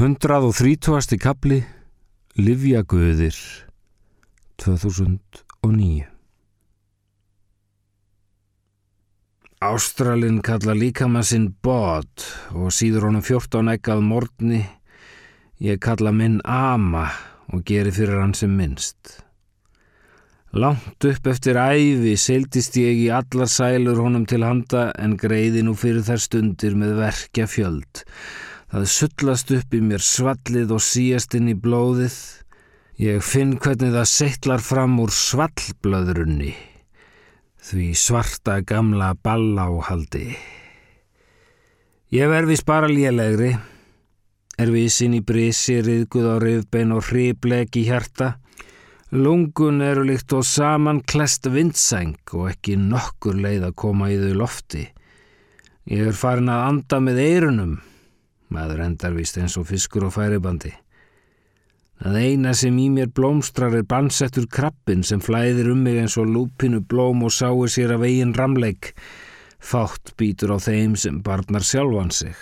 130. kapli Livjaguðir 2009 Ástralin kalla líkama sinn Bod og síður honum 14 ekkað morgni ég kalla minn Ama og geri fyrir hann sem minnst. Langt upp eftir æfi seildist ég í allar sælur honum til handa en greiði nú fyrir þær stundir með verkja fjöld. Það sullast upp í mér svallið og síast inn í blóðið. Ég finn hvernig það settlar fram úr svallblöðrunni, því svarta gamla balláhaldi. Ég verfis bara lélegri, er vísin í brisi, riðguð á rifbein og hribleg í hjarta. Lungun eru líkt og saman klest vindsæng og ekki nokkur leið að koma í þau lofti. Ég er farin að anda með eirunum, maður endar vist eins og fiskur og færibandi. Það eina sem í mér blómstrar er bansettur krabbin sem flæðir um mig eins og lúpinu blóm og sáir sér af eigin ramleik. Fátt býtur á þeim sem barnar sjálfan sig.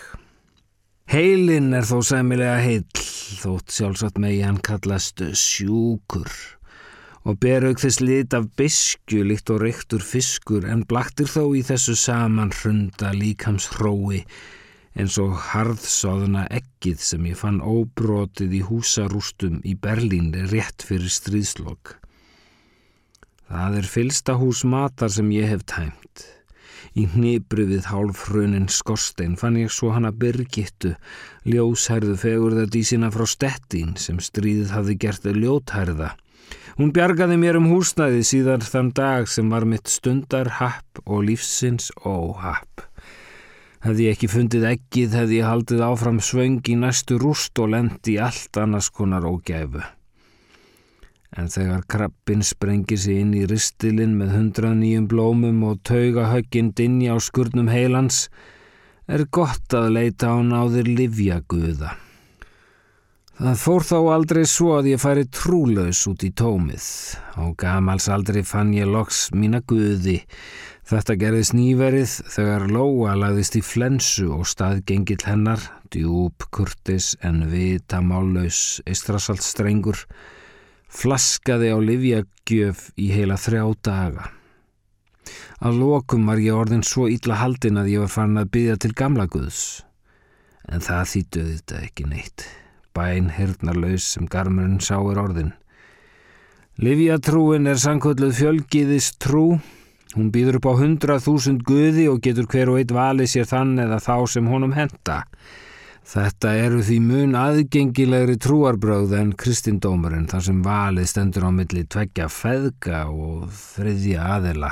Heilin er þó sæmilega heill, þótt sjálfsagt megi hann kallast sjúkur og ber auk þess lit af biskju líkt og reyktur fiskur en blaktir þó í þessu saman hrunda líkams hrói eins og harðsóðuna ekkið sem ég fann óbrotið í húsarústum í Berlín rétt fyrir stríðslokk. Það er fylsta hús matar sem ég hef tæmt. Í hnibru við hálfrunin skorstein fann ég svo hana byrgittu, ljóshærðu fegurðardísina frá stettin sem stríðið hafði gert ljóthærða. Hún bjargaði mér um húsnæði síðan þann dag sem var mitt stundar happ og lífsins óhapp. Hefði ég ekki fundið ekkið, hefði ég haldið áfram svöng í næstu rúst og lendi allt annars konar ógæfu. En þegar krabbin sprengir sig inn í ristilinn með hundrað nýjum blómum og tauga högginn dinja á skurnum heilans, er gott að leita á náðir livjaguða. Það fór þá aldrei svo að ég færi trúlaus út í tómið. Á gamals aldrei fann ég loks mína guði. Þetta gerðist nýverið þegar Lóa lagðist í flensu og staðgengill hennar, djúb, kurtis en vita mállaus eistrasalt strengur, flaskaði á livjagjöf í heila þrjá daga. Að lokum var ég orðin svo ítla haldin að ég var farin að byggja til gamla guðs. En það þýttuði þetta ekki neitt bæn hirnarlaus sem garmurinn sáir orðin. Livjatrúin er sankvölduð fjölgiðis trú. Hún býður upp á hundrað þúsund guði og getur hver og eitt valið sér þann eða þá sem honum henda. Þetta eru því mun aðgengilegri trúarbröð en kristindómurinn þar sem valið stendur á milli tveggja feðga og þriðja aðela.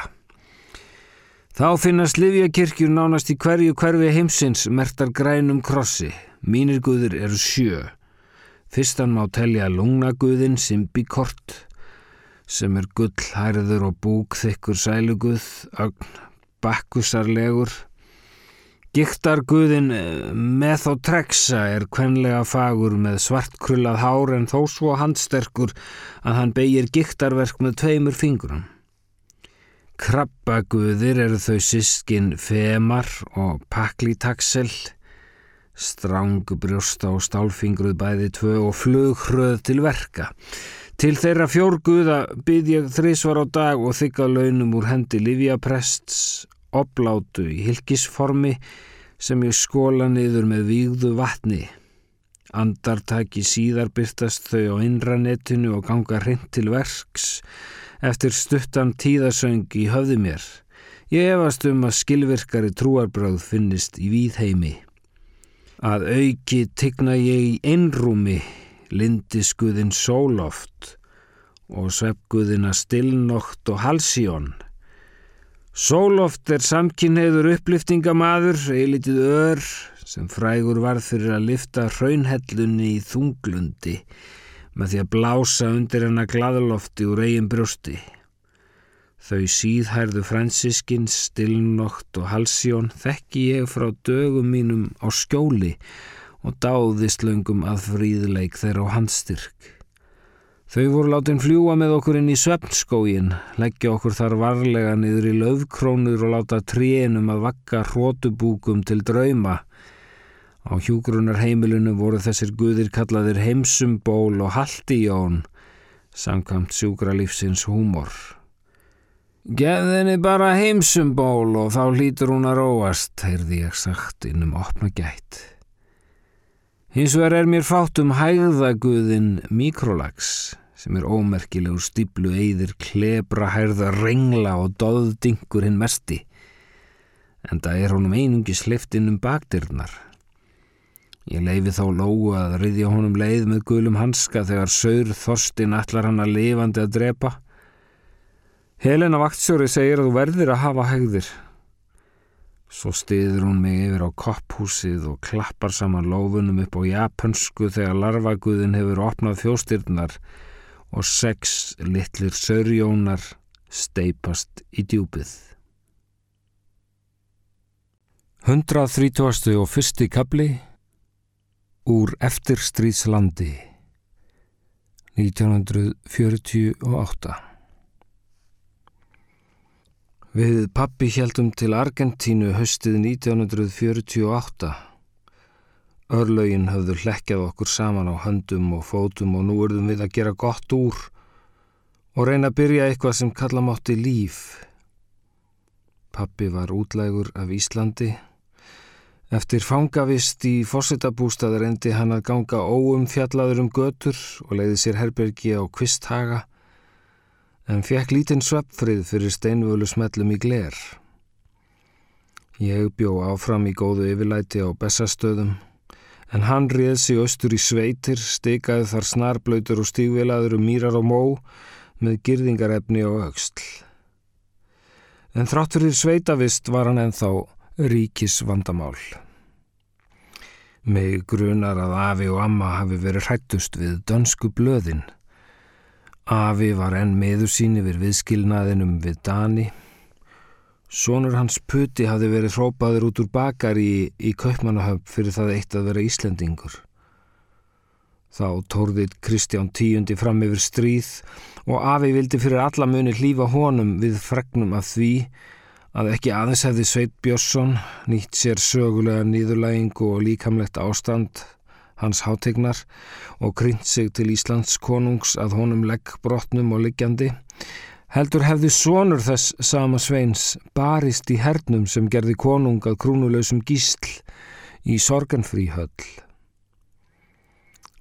Þá finnast Livjakirkjur nánast í hverju hverfi heimsins mertar grænum krossi. Mínir guður eru sjö. Fyrstan má telja lungnaguðin Simbikort sem er gullhærður og búkþykkur sæluguð, ögn, bakkusarlegur. Giktarguðin Methotrexa er kvenlega fagur með svartkrullað hár en þó svo handsterkur að hann beigir giktarverk með tveimur fingurum. Krabbaguðir eru þau sískin Femar og Paklitaxel strangbrjósta og stálfingruð bæði tvö og flughröð til verka. Til þeirra fjórguða byrð ég þrísvar á dag og þykka launum úr hendi Livjaprests, oblátu í hilkisformi sem ég skóla niður með vígðu vatni. Andartaki síðar byrtast þau á innranetinu og ganga hreint til verks eftir stuttan tíðasöng í höfði mér. Ég efast um að skilvirkari trúarbröð finnist í víðheimi. Að auki tigna ég í einrúmi lindiskuðin sóloft og svefguðina stillnokt og halsjón. Sóloft er samkynniður uppliftingamadur, eilitið ör sem frægur varð fyrir að lifta hraunhellunni í þunglundi með því að blása undir hennar gladlofti úr eigin brjósti. Þau síðhærðu fransískinn, stillnokt og halsjón þekki ég frá dögum mínum á skjóli og dáðist löngum að fríðleik þeirra á handstyrk. Þau voru látin fljúa með okkur inn í svefnskógin, leggja okkur þar varlega niður í löfkrónur og láta trénum að vakka hrótubúkum til drauma. Á hjúgrunar heimilinu voru þessir guðir kallaðir heimsumból og haltijón, samkvæmt sjúkralífsins húmor. Geðinni bara heimsumból og þá lítur hún að róast, heyrði ég sagt innum opna gætt. Hins vegar er mér fátt um hægðaguðin mikrolags, sem er ómerkilegur stíplu eyðir klebra hærða rengla og doðdingur hinn mesti. En það er honum einungi sliftinn um bakdyrnar. Ég leifi þá lógu að riðja honum leið með gulum hanska þegar saur þorstin allar hann að lifandi að drepa. Helena vaktsjóri segir að þú verðir að hafa hegðir. Svo stiður hún mig yfir á kopphúsið og klappar saman lófunum upp á japansku þegar larvaguðin hefur opnað þjóstyrnar og sex litlir sörjónar steipast í djúpið. 130. og fyrsti kabli Úr eftirstríðslandi 1948 Við pappi heldum til Argentínu höstið 1948. Örlaugin höfðu hlekkjað okkur saman á höndum og fótum og nú urðum við að gera gott úr og reyna að byrja eitthvað sem kalla mátti líf. Pappi var útlægur af Íslandi Eftir fangavist í fórsetabústaður endi hann að ganga óum fjallaður um götur og leiði sér herbergi á kvisthaga en fekk lítinn sveppfrið fyrir steinvölu smellum í gler. Ég bjó áfram í góðu yfirlæti á Bessastöðum en hann réð sig austur í sveitir, steikaði þar snarblöytur og stígvilaður um mýrar og mó með girðingarefni og auksl. En þrátt fyrir sveitavist var hann enþá ríkis vandamál. Meg grunar að Afi og Amma hafi verið hrættust við dönsku blöðin. Afi var enn meður sín yfir viðskilnaðinum við Dani. Sónur hans puti hafi verið hrópaður út úr bakar í, í Kaupmannahöfn fyrir það eitt að vera Íslendingur. Þá tórðið Kristján tíundi fram yfir stríð og Afi vildi fyrir alla muni hlýfa honum við fregnum af því að ekki aðeins hefði Sveit Björnsson nýtt sér sögulega nýðurlægingu og líkamlegt ástand hans hátegnar og krynt sig til Íslands konungs að honum legg brotnum og liggjandi, heldur hefði sonur þess sama sveins barist í hernum sem gerði konung að krúnuleusum gísl í sorganfríhöll.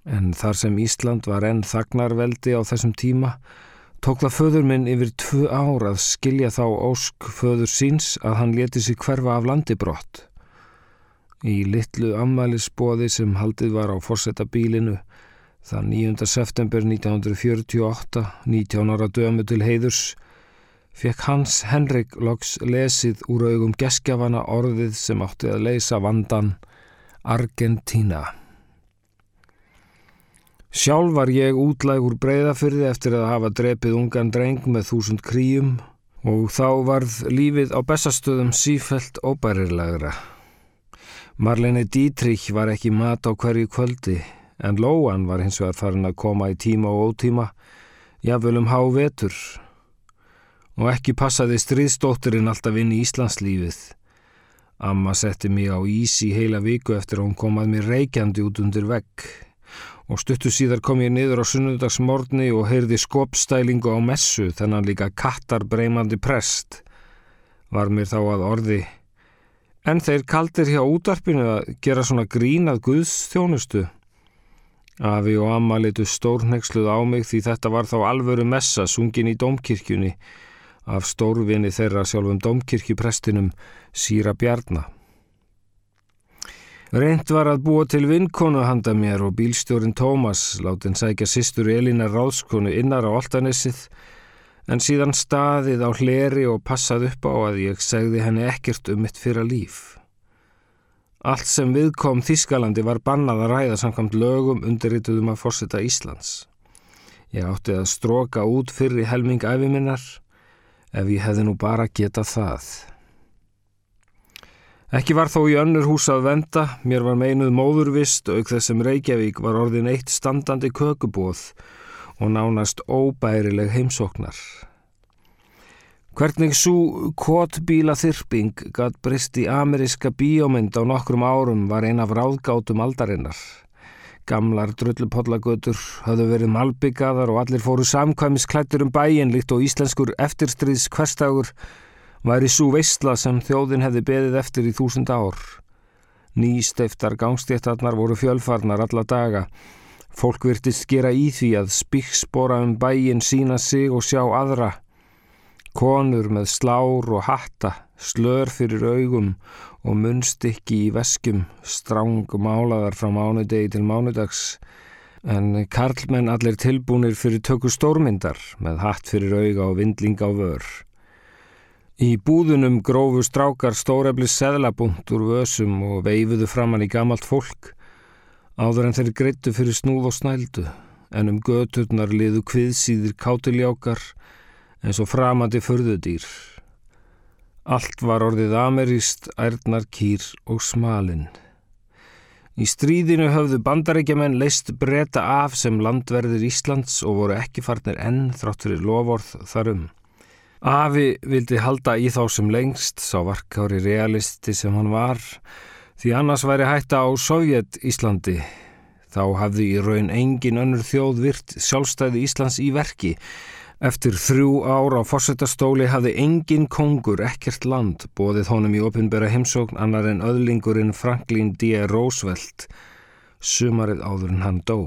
En þar sem Ísland var enn þagnarveldi á þessum tíma, tók það föður minn yfir tvö ár að skilja þá ósk föður síns að hann leti sig hverfa af landi brott. Í litlu ammælisbóði sem haldið var á fórsetabílinu þann 9. september 1948, 19 ára dömu til heiðurs, fekk Hans Henrik loks lesið úr augum geskjafana orðið sem átti að leysa vandan Argentina. Sjálf var ég útlægur breyðafyrði eftir að hafa drepið ungan dreng með þúsund kríum og þá varð lífið á bestastöðum sífelt óbærirlegra. Marlene Dietrich var ekki mat á hverju kvöldi en Lóan var hins vegar farin að koma í tíma og ótíma, jáfnvel um há vetur og ekki passaði stríðstótturinn alltaf inn í Íslandslífið. Amma setti mig á ís í heila viku eftir að hún komað mér reykjandi út undir vegg og stuttu síðar kom ég niður á sunnundagsmorni og heyrði skopstælingu á messu þennan líka kattarbreymandi prest. Var mér þá að orði. En þeir kaldir hjá útarpinu að gera svona grínað guðstjónustu. Afi og amma litu stórnexluð á mig því þetta var þá alvöru messa sungin í domkirkjunni af stórvinni þeirra sjálfum domkirkjuprestinum Síra Bjarnar. Reynd var að búa til vinkonu handa mér og bílstjórin Tómas látin sækja sýstur Elina Ráðskonu innar á Altanessið en síðan staðið á hleri og passað upp á að ég segði henni ekkert um mitt fyrra líf. Allt sem viðkom Þískalandi var bannað að ræða samkvæmt lögum undirrituðum að fórseta Íslands. Ég átti að stróka út fyrri helming æfiminnar ef ég hefði nú bara getað það. Ekki var þó í önnur hús að venda, mér var meinuð móðurvist auk þess sem Reykjavík var orðin eitt standandi kökubóð og nánast óbærileg heimsóknar. Hvernig svo kvotbíla þyrping gatt brist í ameriska bíómynd á nokkrum árum var ein af ráðgátum aldarinnar. Gamlar drullupollagötur höfðu verið malbyggaðar og allir fóru samkvæmis klættur um bæin líkt og íslenskur eftirstriðs hverstagur væri svo veistla sem þjóðin hefði beðið eftir í þúsund ár. Nýsteiftar gangstéttarnar voru fjölfarnar alla daga. Fólk virtist gera í því að spíksbora um bæin sína sig og sjá aðra. Konur með slár og hatta, slör fyrir augum og munstykki í veskum, stráng málaðar frá mánudegi til mánudags, en karlmenn allir tilbúnir fyrir tökku stórmyndar með hatt fyrir auga og vindling á vör. Í búðunum grófu strákar stóreflis seðlabunt úr vösum og veifuðu framann í gamalt fólk, áður en þeir greittu fyrir snúð og snældu, en um göturnar liðu kviðsýðir kátiljákar, eins og framandi förðudýr. Allt var orðið ameríst, ærnar, kýr og smalinn. Í stríðinu höfðu bandarækjaman leist breyta af sem landverðir Íslands og voru ekki farnir enn þrátt fyrir lovorð þarum. Afi vildi halda í þá sem lengst, sá varkári realisti sem hann var, því annars væri hætta á Sovjet Íslandi. Þá hafði í raun engin önnur þjóð virt sjálfstæði Íslands í verki, Eftir þrjú ár á fórsetastóli hafði engin kongur ekkert land bóðið honum í opinbera heimsókn annar en öðlingurinn Franklin D. Roosevelt sumarið áður en hann dó.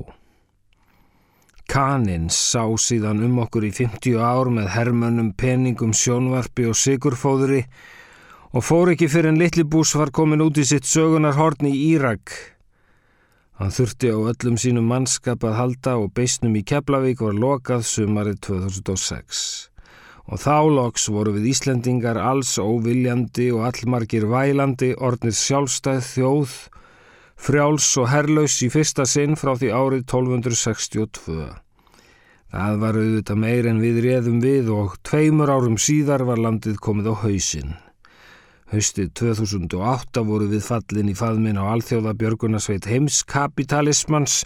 Kaninn sá síðan um okkur í 50 ár með hermönnum, peningum, sjónvarpi og sigurfóðuri og fór ekki fyrir en Littlibús var komin út í sitt sögunarhorn í Írak Hann þurfti á öllum sínum mannskap að halda og beisnum í Keflavík var lokað sumarið 2006. Og þá loks voru við Íslendingar alls óviljandi og allmargir vælandi ornir sjálfstæð þjóð, frjáls og herlaus í fyrsta sinn frá því árið 1262. Það var auðvitað meir en við réðum við og tveimur árum síðar var landið komið á hausinn. Haustið 2008 voru við fallin í faðmin á alþjóðabjörgunarsveit heimskapitalismans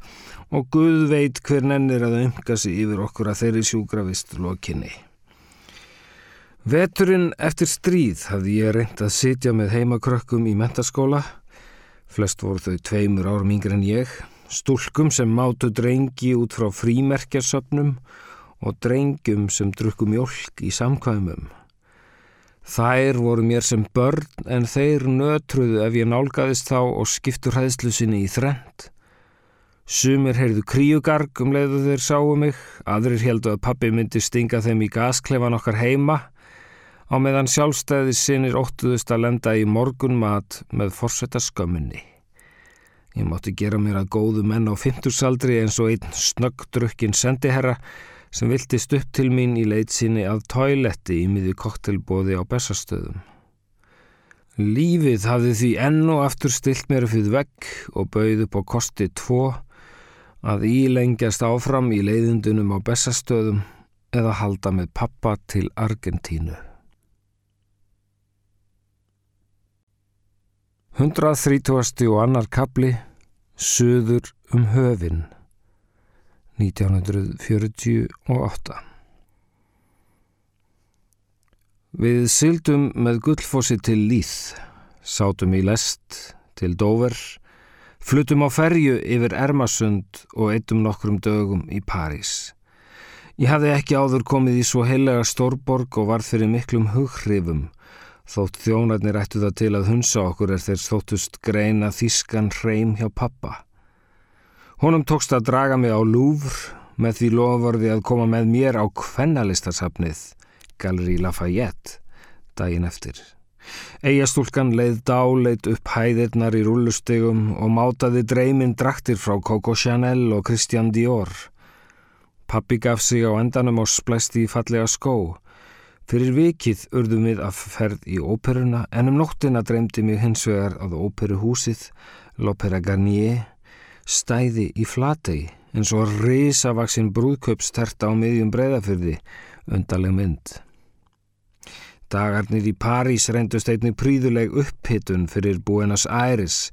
og Guð veit hver nennir að umga sig yfir okkur að þeirri sjúgravist lokinni. Veturinn eftir stríð hafði ég reynd að sitja með heimakrökkum í mentaskóla. Flest voru þau tveimur árum yngre en ég. Stúlkum sem mátu drengi út frá frímerkjarsöpnum og drengum sem drukku mjölk í samkvæmum. Þær voru mér sem börn en þeir nötruðu ef ég nálgæðist þá og skiptur hæðslu sinni í þrend. Sumir heyrðu kríugarg um leiðu þeir sáu mig, aðrir heldu að pappi myndi stinga þeim í gasklefan okkar heima, á meðan sjálfstæði sinir óttuðust að lenda í morgun mat með forsetta skömmunni. Ég mátti gera mér að góðu menn á fymtursaldri eins og einn snöggdrukkin sendiherra sem viltist upp til mín í leitsinni að toiletti í miði koktelbóði á bestastöðum. Lífið hafði því enn og aftur stilt mér fyrir vegg og bauð upp á kosti tvo að ílengjast áfram í leiðindunum á bestastöðum eða halda með pappa til Argentínu. 130. og annar kapli Suður um höfinn 1948. Við syldum með gullfossi til Líð, sátum í lest til Dover, flutum á ferju yfir Ermasund og eittum nokkrum dögum í París. Ég hafði ekki áður komið í svo heilega stórborg og varð fyrir miklum hughrifum, þótt þjónarnir ættu það til að hunsa okkur er þeir þóttust greina þískan hreim hjá pappa. Honum tókst að draga mig á Louvre með því lofurði að koma með mér á kvennalistasafnið Galeri Lafayette daginn eftir. Eyjastúlkan leið dáleit upp hæðirnar í rullustegum og mátaði dreyminn draktir frá Coco Chanel og Christian Dior. Pappi gaf sig á endanum og splæsti í fallega skó. Fyrir vikið urðum við að ferð í óperuna en um nóttina dreymdi mig hins vegar að óperuhúsið, L'Opera Garnier, stæði í flategi eins og risavaksinn brúðköpsterta á miðjum breyðafyrði, undarleg mynd. Dagarnir í París reyndust einnig príðuleg upphittun fyrir Buenos Aires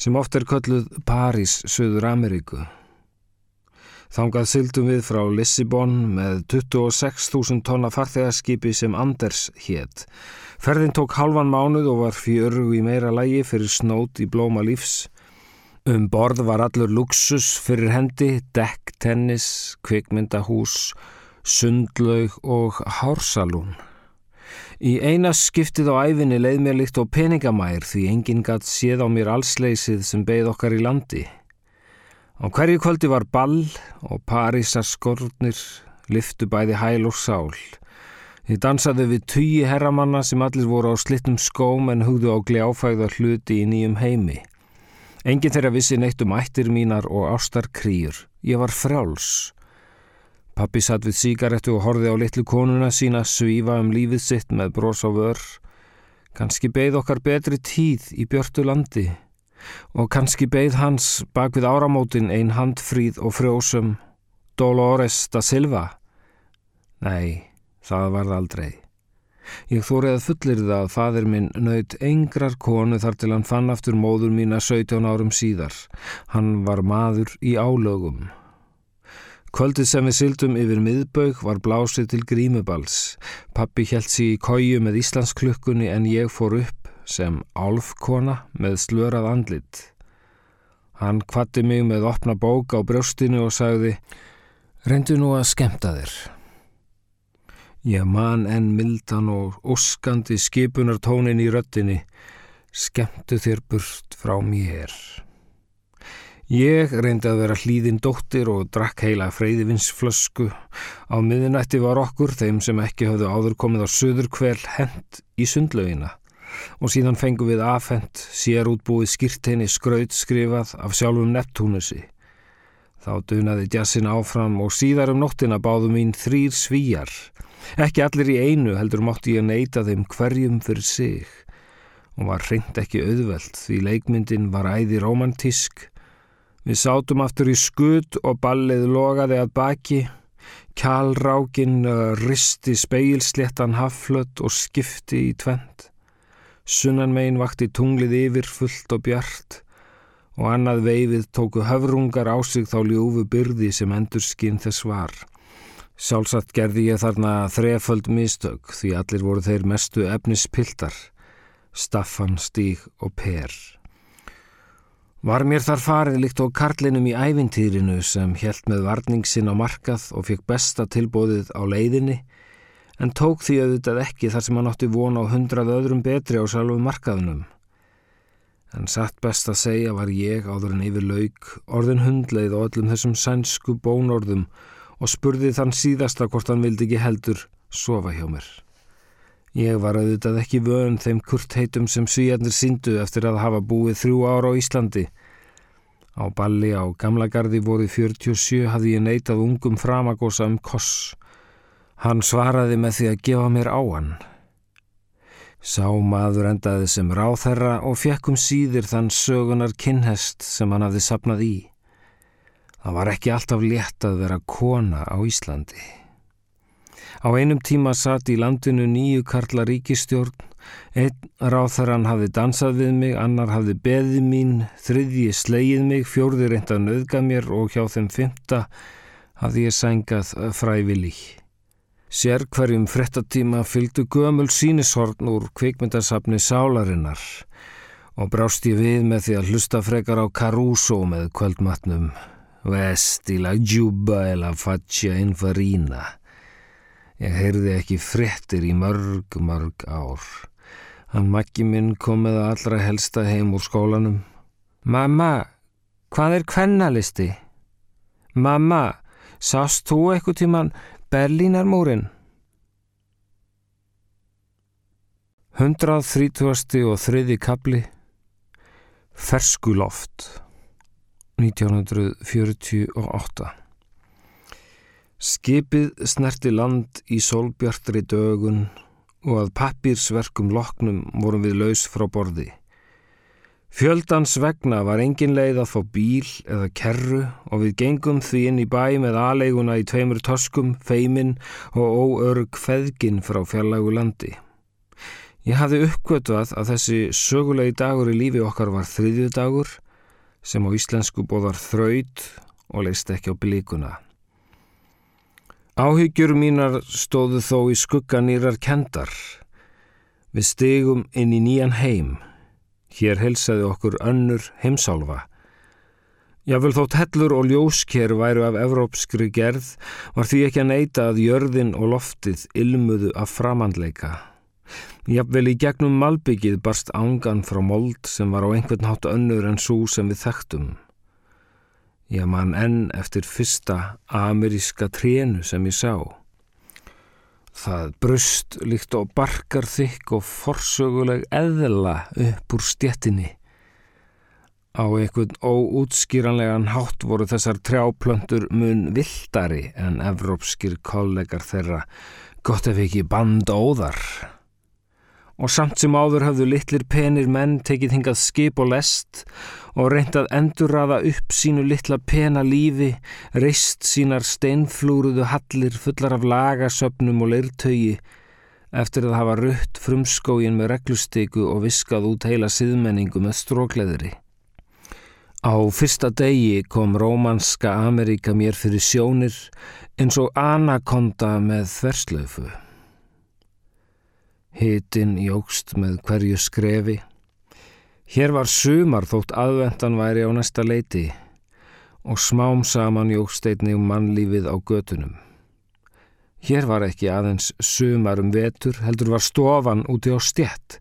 sem oft er kölluð París Suður Ameríku. Þangað syldum við frá Lissibon með 26.000 tonna farþegarskipi sem Anders hétt. Ferðin tók halvan mánuð og var fjöru í meira lægi fyrir snót í blóma lífs. Um borð var allur luxus fyrir hendi, dekk, tennis, kvikmyndahús, sundlaug og hársalún. Í eina skiptið á æfinni leið mér líkt á peningamær því enginn gatt séð á mér allsleysið sem beigð okkar í landi. Á hverju kvöldi var ball og Parísar skornir liftu bæði hæl og sál. Þið dansaði við tugi herramanna sem allir voru á slittum skóm en hugðu á gljáfægða hluti í nýjum heimi. Engin þeirra vissi neitt um ættir mínar og ástar krýjur. Ég var fráls. Pappi satt við síkaretu og horfið á litlu konuna sína svífa um lífið sitt með brós á vör. Kanski beigð okkar betri tíð í björtu landi og kannski beigð hans bak við áramótin ein handfríð og frjósum Dolores da Silva. Nei, það varð aldrei. Ég þórið að fullir það að fadir minn nöyt engrar konu þar til hann fann aftur móður mína 17 árum síðar. Hann var maður í álögum. Kvöldið sem við syldum yfir miðbaug var blásið til grímubals. Pappi held sér í kóju með Íslandsklukkunni en ég fór upp sem álfkona með slörað andlit. Hann kvatti mig með opna bók á brjóstinu og sagði Reyndu nú að skemta þér. Ég man enn mildan og óskandi skipunartónin í röttinni. Skemtu þér burt frá mér. Ég reyndi að vera hlýðin dóttir og drakk heila freyðivinsflösku. Á miðinætti var okkur, þeim sem ekki hafðu áður komið á söður kvel, hent í sundlaugina og síðan fengum við afhent sér útbúið skýrteini skraut skrifað af sjálfum Neptúnusi. Þá dunaði djassin áfram og síðar um nóttina báðu mín þrýr svíjar. Ekki allir í einu heldur mátti ég neyta þeim hverjum fyrir sig og var hreint ekki auðvelt því leikmyndin var æði romantísk. Við sátum aftur í skut og ballið logaði að baki. Kjálrákin risti speilsléttan haflött og skipti í tvent. Sunnan megin vakti tunglið yfir fullt og bjart og annað veifið tóku höfrungar á sig þá ljófu byrði sem endur skinn þess var. Sjálfsagt gerði ég þarna þreföld mistök því allir voru þeir mestu efnispiltar, Staffan, Stíg og Per. Var mér þar farið líkt á karlinum í ævintýrinu sem helt með varningsin á markað og fekk besta tilbóðið á leiðinni en tók því auðvitað ekki þar sem hann átti von á hundrað öðrum betri á sjálfu markaðunum. En satt best að segja var ég áður en yfir lauk orðin hundleið og öllum þessum sænsku bónorðum og spurði þann síðasta hvort hann vildi ekki heldur sofa hjá mér. Ég var auðvitað ekki vön þeim kurtheitum sem svíjarnir síndu eftir að hafa búið þrjú ára á Íslandi. Á balli á Gamlagarði voru 47 hafði ég neitað ungum framagósa um koss Hann svaraði með því að gefa mér á hann. Sá maður endaði sem ráþherra og fekkum síðir þann sögunar kinnhest sem hann hafði sapnað í. Það var ekki alltaf létt að vera kona á Íslandi. Á einum tíma satt í landinu nýju karla ríkistjórn, einn ráþherran hafði dansað við mig, annar hafði beðið mín, þriðji sleið mig, fjórði reynda nöðgað mér og hjá þeim fymta hafði ég sængað frævillig. Sér hverjum frettatíma fylgdu gömul sínishorn úr kvikmyndasafni Sálarinnar og brást ég við með því að hlusta frekar á Caruso með kvöldmatnum Vesti la giubba e la faccia infarina. Ég heyrði ekki frettir í mörg, mörg ár. Hann makki minn kom með allra helsta heim úr skólanum. Mamma, hvað er kvennalisti? Mamma, sást þú eitthvað tíman Berlínarmúrin 130. og þriði kabli Ferskuloft 1948 Skipið snerti land í sólbjartri dögun og að pappirsverkum loknum vorum við laus frá borði. Fjöldans vegna var engin leið að fá bíl eða kerru og við gengum því inn í bæ með aðleiguna í tveimur toskum, feimin og óörg feðgin frá fjarlægu landi. Ég hafði uppgötvað að þessi sögulegi dagur í lífi okkar var þriðju dagur sem á íslensku bóðar þraut og leist ekki á blíkuna. Áhyggjur mínar stóðu þó í skugga nýrar kendar. Við stigum inn í nýjan heim. Hér helsaði okkur önnur heimsálfa. Jável þótt hellur og ljósker væru af evrópskri gerð var því ekki að neyta að jörðin og loftið ilmuðu af framandleika. Jável í gegnum malbyggið barst ángan frá mold sem var á einhvern hátt önnur en svo sem við þekktum. Ég man enn eftir fyrsta ameríska trénu sem ég sá. Það brust líkt og barkar þykk og forsöguleg eðla upp úr stjettinni. Á einhvern óútskýranlegan hátt voru þessar trjáplöntur mun vildari en evrópskir kollegar þeirra, gott ef ekki bandóðar og samt sem áður hafðu litlir penir menn tekið hingað skip og lest og reyndað endurraða upp sínu litla pena lífi, reist sínar steinflúruðu hallir fullar af lagasöpnum og leirtögi eftir að hafa rutt frumskógin með reglustyku og viskað út heila siðmenningu með strókleðri. Á fyrsta degi kom rómanska Ameríka mér fyrir sjónir eins og anakonda með þverslöfu. Hitin jógst með hverju skrefi. Hér var sumar þótt aðvendan væri á næsta leiti og smám saman jógst einni um mannlífið á götunum. Hér var ekki aðeins sumar um vetur, heldur var stofan úti á stjett.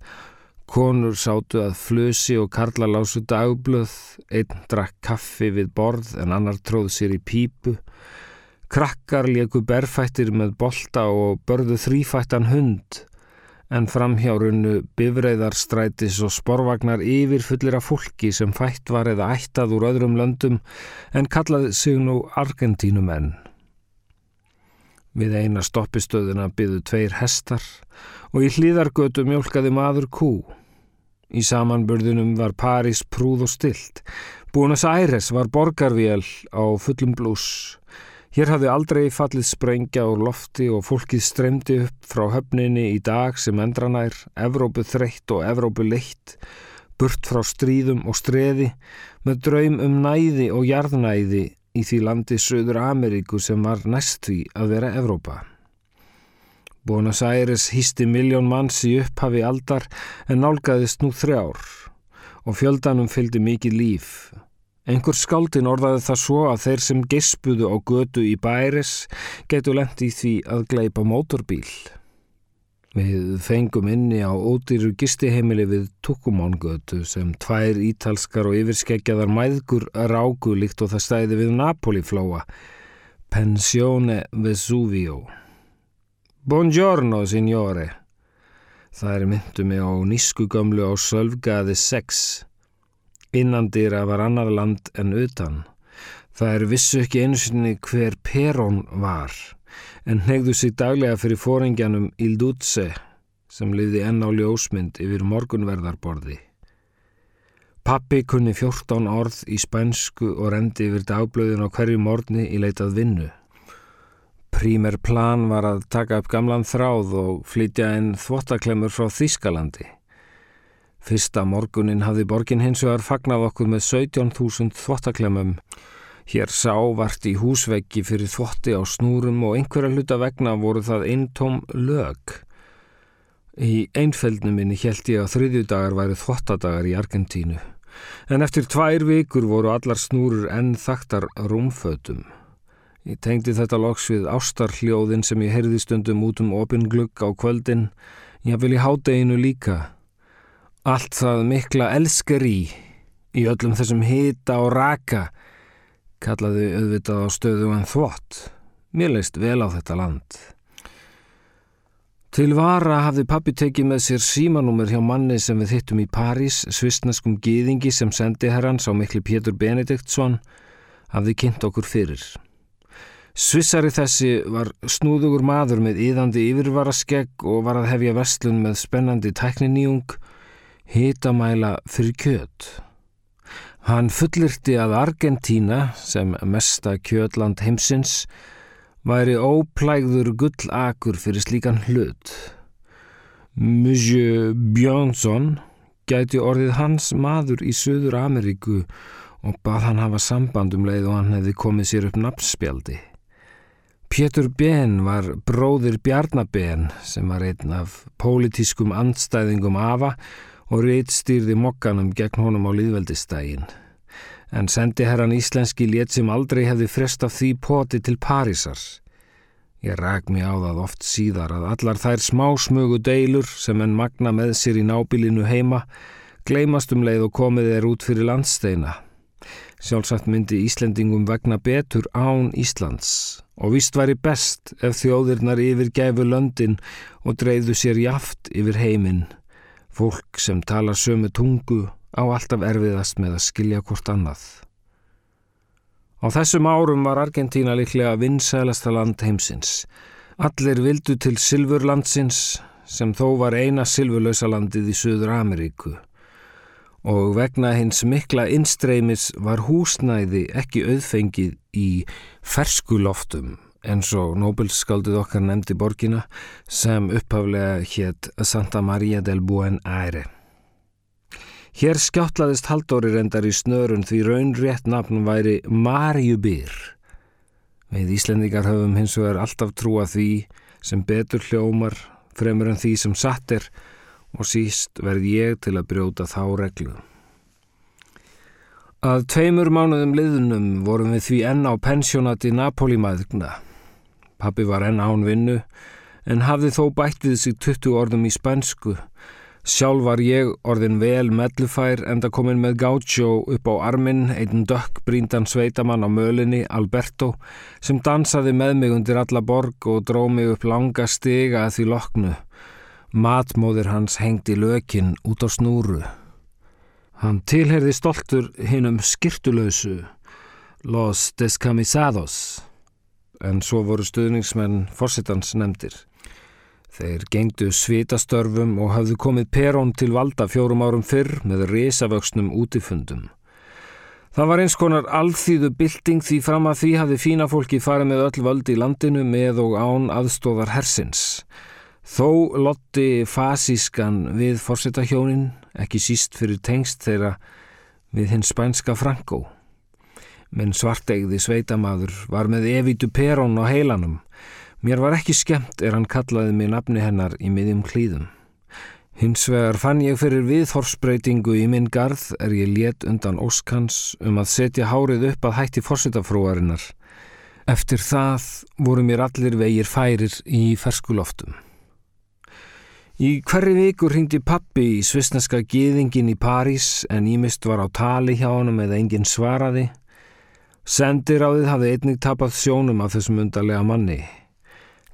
Konur sátu að flusi og karla lásu dagblöð, einn drakk kaffi við borð en annar tróð sér í pípu. Krakkar leku berfættir með bolta og börðu þrýfættan hund en framhjárunnu bifreiðarstrætis og sporvagnar yfir fullir af fólki sem fætt var eða ættað úr öðrum löndum en kallaði sig nú Argentínumenn. Við eina stoppistöðuna byðu tveir hestar og í hlýðargötu mjölkaði maður kú. Í samanburðunum var París prúð og stilt. Búinas Æres var borgarvél á fullum blús. Hér hafði aldrei fallið sprengja úr lofti og fólkið stremdi upp frá höfninni í dag sem endranær, Evrópu þreytt og Evrópu leitt, burt frá stríðum og streði, með draum um næði og jarðnæði í því landi Söður Ameríku sem var næst því að vera Evrópa. Buenos Aires hýsti miljón manns í upphafi aldar en nálgæðist nú þrjár og fjöldanum fylgdi mikið líf. Einhver skáldin orðaði það svo að þeir sem gespuðu á götu í bæris getu lendi í því að gleipa mótorbíl. Við fengum inni á ódýru gistiheimili við Tukumángötu sem tvær ítalskar og yfirskeggjaðar mæðgur ráku líkt og það stæði við Napoli-flóa. Pensione Vesuvio. Buongiorno, signore. Það er myndu mig á nískugömlu á Sölvgaði 6. Innandýra var annar land en utan. Það er vissu ekki einu sinni hver Perón var, en hegðu sig daglega fyrir fóringjanum Ildútse sem liði enn á ljósmynd yfir morgunverðarborði. Pappi kunni 14 orð í spænsku og rendi yfir dagblöðin á hverju morgni í leitað vinnu. Prímer plan var að taka upp gamlan þráð og flytja einn þvottaklemur frá Þískalandi. Fyrsta morgunin hafði borgin hins vegar fagnað okkur með 17.000 þvottaklemum. Hér sá vart í húsveggi fyrir þvotti á snúrum og einhverja hluta vegna voru það eintóm lög. Í einfeldnum minni held ég að þriðjudagar væri þvottadagar í Argentínu. En eftir tvær vikur voru allar snúrur enn þaktar rúmfötum. Ég tengdi þetta loks við ástarhljóðin sem ég heyrði stundum út um opinglugg á kvöldin. Ég vil í hádeginu líka. Allt það mikla elskari í öllum þessum hita og raka kallaði auðvitað á stöðu en þvott. Mér leist vel á þetta land. Til vara hafði pappi tekið með sér símanúmer hjá manni sem við hittum í París, svistneskum gýðingi sem sendi herrans á mikli Pétur Benediktsson, hafði kynnt okkur fyrir. Svissari þessi var snúðugur maður með íðandi yfirvaraskegg og var að hefja vestlun með spennandi tækniníung hitamæla fyrir kjöt. Hann fullirti að Argentína, sem mesta kjötland heimsins, væri óplægður gullakur fyrir slíkan hlut. Monsieur Björnsson gæti orðið hans maður í Suður Ameríku og bað hann hafa sambandum leið og hann hefði komið sér upp nafnspjaldi. Pétur Ben var bróðir Bjarnaben sem var einn af pólitískum andstæðingum afa og reitstýrði mokkanum gegn honum á líðveldistægin. En sendi herran íslenski létt sem aldrei hefði frest af því poti til Parísar. Ég ræk mér á það oft síðar að allar þær smásmugu deilur sem enn magna með sér í nábilinu heima gleymast um leið og komið er út fyrir landsteina. Sjálfsagt myndi Íslendingum vegna betur án Íslands og vist væri best ef þjóðirnar yfir gæfu löndin og dreyðu sér jaft yfir heiminn. Fólk sem tala sömu tungu á alltaf erfiðast með að skilja hvort annað. Á þessum árum var Argentína líklega vinsælasta land heimsins. Allir vildu til Silfurlandsins sem þó var eina silfurlausa landið í Suður Ameríku og vegna hins mikla innstreymis var húsnæði ekki auðfengið í ferskuloftum eins og Nobelskaldið okkar nefndi borgina sem upphaflega hétt Santa Maria del Buen Aire. Hér skjáttlaðist Haldóri reyndar í snörun því raun rétt nafn væri Marjubýr. Við Íslendingar höfum hins vegar alltaf trúa því sem betur hljómar fremur en því sem satt er og síst verð ég til að brjóta þá reglu. Að tveimur mánuðum liðunum vorum við því enn á pensjónati Napoli-maðugna. Pappi var enn án vinnu en hafði þó bætt við sig 20 orðum í spænsku. Sjálf var ég orðin vel mellufær enda komin með Gaucho upp á arminn, einn dökk bríndan sveitamann á mölinni, Alberto, sem dansaði með mig undir alla borg og dró mig upp langa stiga að því loknu. Matmóðir hans hengdi lökin út á snúru. Hann tilherði stoltur hinnum skirtulösu, Los Descamisados, en svo voru stuðningsmenn fórsittans nefndir. Þeir gengdu svitastörfum og hafðu komið perón til valda fjórum árum fyrr með risavöksnum útifundum. Það var eins konar alþýðu bylting því fram að því hafði fína fólki farið með öll völd í landinu með og án aðstóðar hersins. Þó lotti fasískan við fórsetahjónin, ekki síst fyrir tengst þeirra við hinn spænska Franko. Minn svartegði sveitamaður var með evitu perón á heilanum. Mér var ekki skemmt er hann kallaði mig nafni hennar í miðjum klíðum. Hins vegar fann ég fyrir viðhorsbreytingu í minn garð er ég létt undan óskans um að setja hárið upp að hætti fórsetafrúarinnar. Eftir það voru mér allir vegir færir í ferskuloftum. Í hverri vikur hindi pappi í svisneska gýðingin í París en ímist var á tali hjá hann eða enginn svaraði. Sendiráðið hafði einnig tapað sjónum af þessum undarlega manni.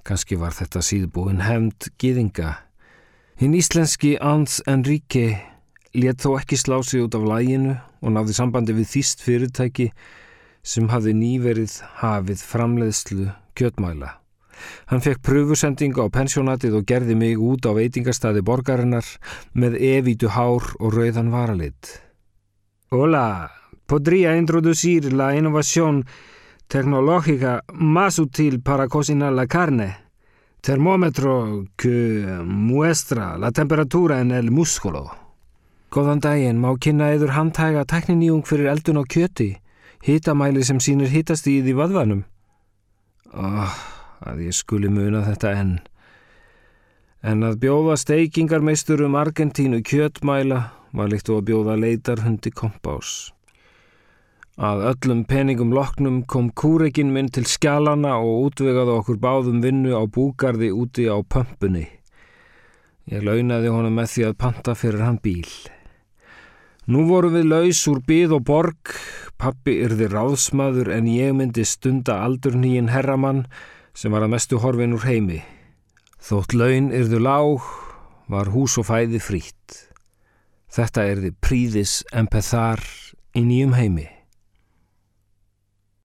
Kanski var þetta síðbúin hefnd gýðinga. Hinn íslenski Ans Enrique let þó ekki slá sig út af læginu og náði sambandi við þýst fyrirtæki sem hafði nýverið hafið framleiðslu kjötmæla. Hann fekk pröfusendingu á pensjónatið og gerði mig út á veitingastadi borgarinnar með evítu hár og rauðan varalit. Hola, podría introducir la innovación tecnológica más útil para cocinar la carne. Termómetro que muestra la temperatura en el músculo. Góðan daginn, má kynna eður handhæga tekniníung fyrir eldun á kjöti, hitamæli sem sínir hitast í því vaðvanum. Oh að ég skuli muna þetta enn. En að bjóða steikingarmeistur um Argentínu kjötmæla var líkt og að bjóða leitarhundi kompás. Að öllum peningum loknum kom kúrekin minn til skjálana og útvegaði okkur báðum vinnu á búgarði úti á pömpunni. Ég launaði honum með því að panta fyrir hann bíl. Nú voru við laus úr byð og borg, pappi yrði ráðsmaður en ég myndi stunda aldurnýjin herramann sem var að mestu horfin úr heimi. Þótt laun yrðu lág, var hús og fæði frít. Þetta erði príðis empethar í nýjum heimi.